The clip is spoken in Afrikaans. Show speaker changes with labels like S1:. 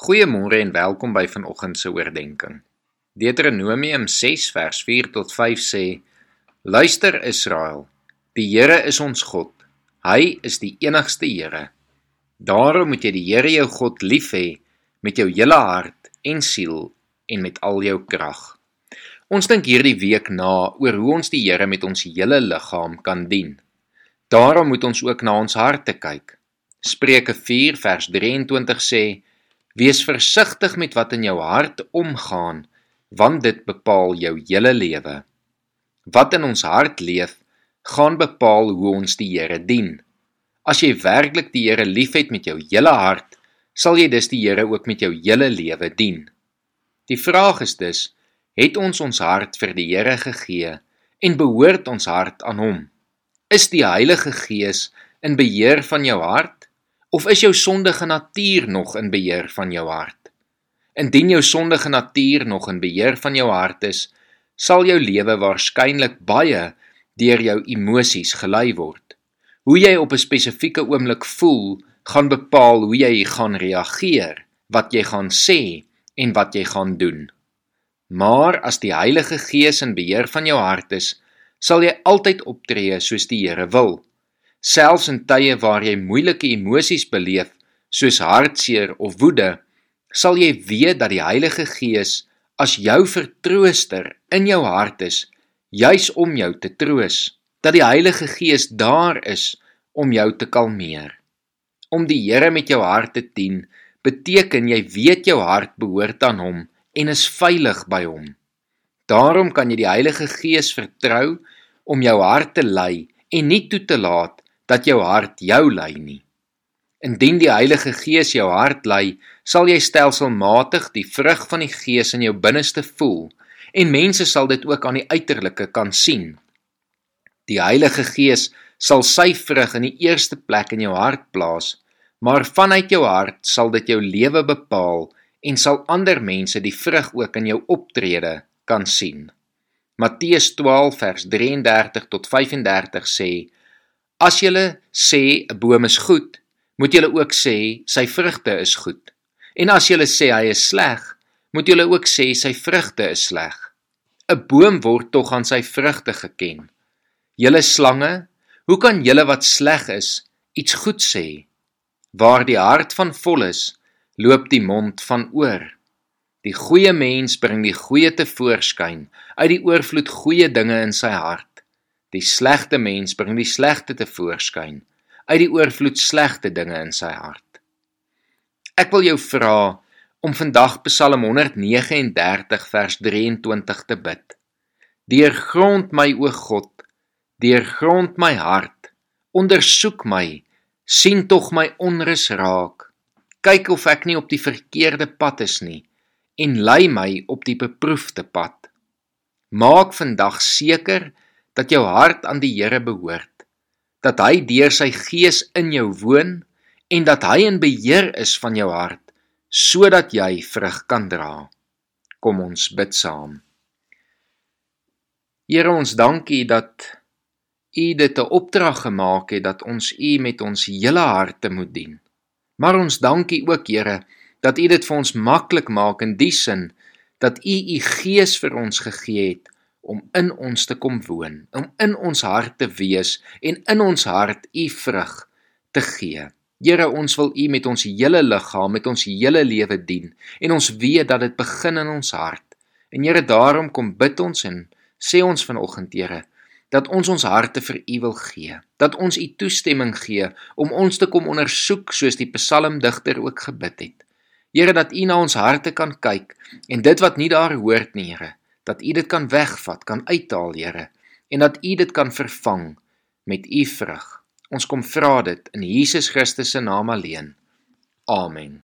S1: Goeiemôre en welkom by vanoggend se oordeenking. Deuteronomium 6 vers 4 tot 5 sê: Luister Israel, die Here is ons God. Hy is die enigste Here. Daarom moet jy die Here jou God lief hê met jou hele hart en siel en met al jou krag. Ons dink hierdie week na oor hoe ons die Here met ons hele liggaam kan dien. Daarom moet ons ook na ons harte kyk. Spreuke 4 vers 23 sê: Wees versigtig met wat in jou hart omgaan, want dit bepaal jou hele lewe. Wat in ons hart leef, gaan bepaal hoe ons die Here dien. As jy werklik die Here liefhet met jou hele hart, sal jy dus die Here ook met jou hele lewe dien. Die vraag is dus, het ons ons hart vir die Here gegee en behoort ons hart aan hom? Is die Heilige Gees in beheer van jou hart? Of is jou sondige natuur nog in beheer van jou hart? Indien jou sondige natuur nog in beheer van jou hart is, sal jou lewe waarskynlik baie deur jou emosies gelei word. Hoe jy op 'n spesifieke oomblik voel, gaan bepaal hoe jy gaan reageer, wat jy gaan sê en wat jy gaan doen. Maar as die Heilige Gees in beheer van jou hart is, sal jy altyd optree soos die Here wil selfs in tye waar jy moeilike emosies beleef, soos hartseer of woede, sal jy weet dat die Heilige Gees as jou vertrooster in jou hart is, juis om jou te troos, dat die Heilige Gees daar is om jou te kalmeer. Om die Here met jou hart te dien, beteken jy weet jou hart behoort aan hom en is veilig by hom. Daarom kan jy die Heilige Gees vertrou om jou hart te lei en nie toe te laat dat jou hart jou lei nie. Indien die Heilige Gees jou hart lei, sal jy stelselmatig die vrug van die Gees in jou binneste voel en mense sal dit ook aan die uiterlike kan sien. Die Heilige Gees sal sy vrug in die eerste plek in jou hart plaas, maar vanuit jou hart sal dit jou lewe bepaal en sal ander mense die vrug ook in jou optrede kan sien. Matteus 12 vers 33 tot 35 sê As jy sê 'n boom is goed, moet jy ook sê sy vrugte is goed. En as jy sê hy is sleg, moet jy ook sê sy vrugte is sleg. 'n Boom word tog aan sy vrugte geken. Julle slange, hoe kan julle wat sleg is iets goed sê? Waar die hart van vol is, loop die mond van oor. Die goeie mens bring die goeie te voorskyn uit die oorvloed goeie dinge in sy hart. Die slegte mens bring die slegte te voorskyn uit die oorvloed slegte dinge in sy hart. Ek wil jou vra om vandag Psalm 139 vers 23 te bid. Deurgrond my o God, deurgrond my hart, ondersoek my, sien tog my onrus raak. Kyk of ek nie op die verkeerde pad is nie en lei my op die beproefde pad. Maak vandag seker dat jou hart aan die Here behoort, dat hy deur sy gees in jou woon en dat hy in beheer is van jou hart sodat jy vrug kan dra. Kom ons bid saam. Here ons dankie dat U dit 'n opdrag gemaak het dat ons U met ons hele harte moet dien. Maar ons dankie ook Here dat U dit vir ons maklik maak in die sin dat U U gees vir ons gegee het om in ons te kom woon, om in ons hart te wees en in ons hart u vrug te gee. Here, ons wil u met ons hele liggaam, met ons hele lewe dien en ons weet dat dit begin in ons hart. En Here, daarom kom bid ons en sê ons vanoggend, Here, dat ons ons harte vir u wil gee, dat ons u toestemming gee om ons te kom ondersoek soos die psalmdigter ook gebid het. Here, dat u na ons harte kan kyk en dit wat nie daar hoort nie, Here, dat U dit kan wegvat, kan uithaal, Here, en dat U dit kan vervang met U vrug. Ons kom vra dit in Jesus Christus se naam alleen. Amen.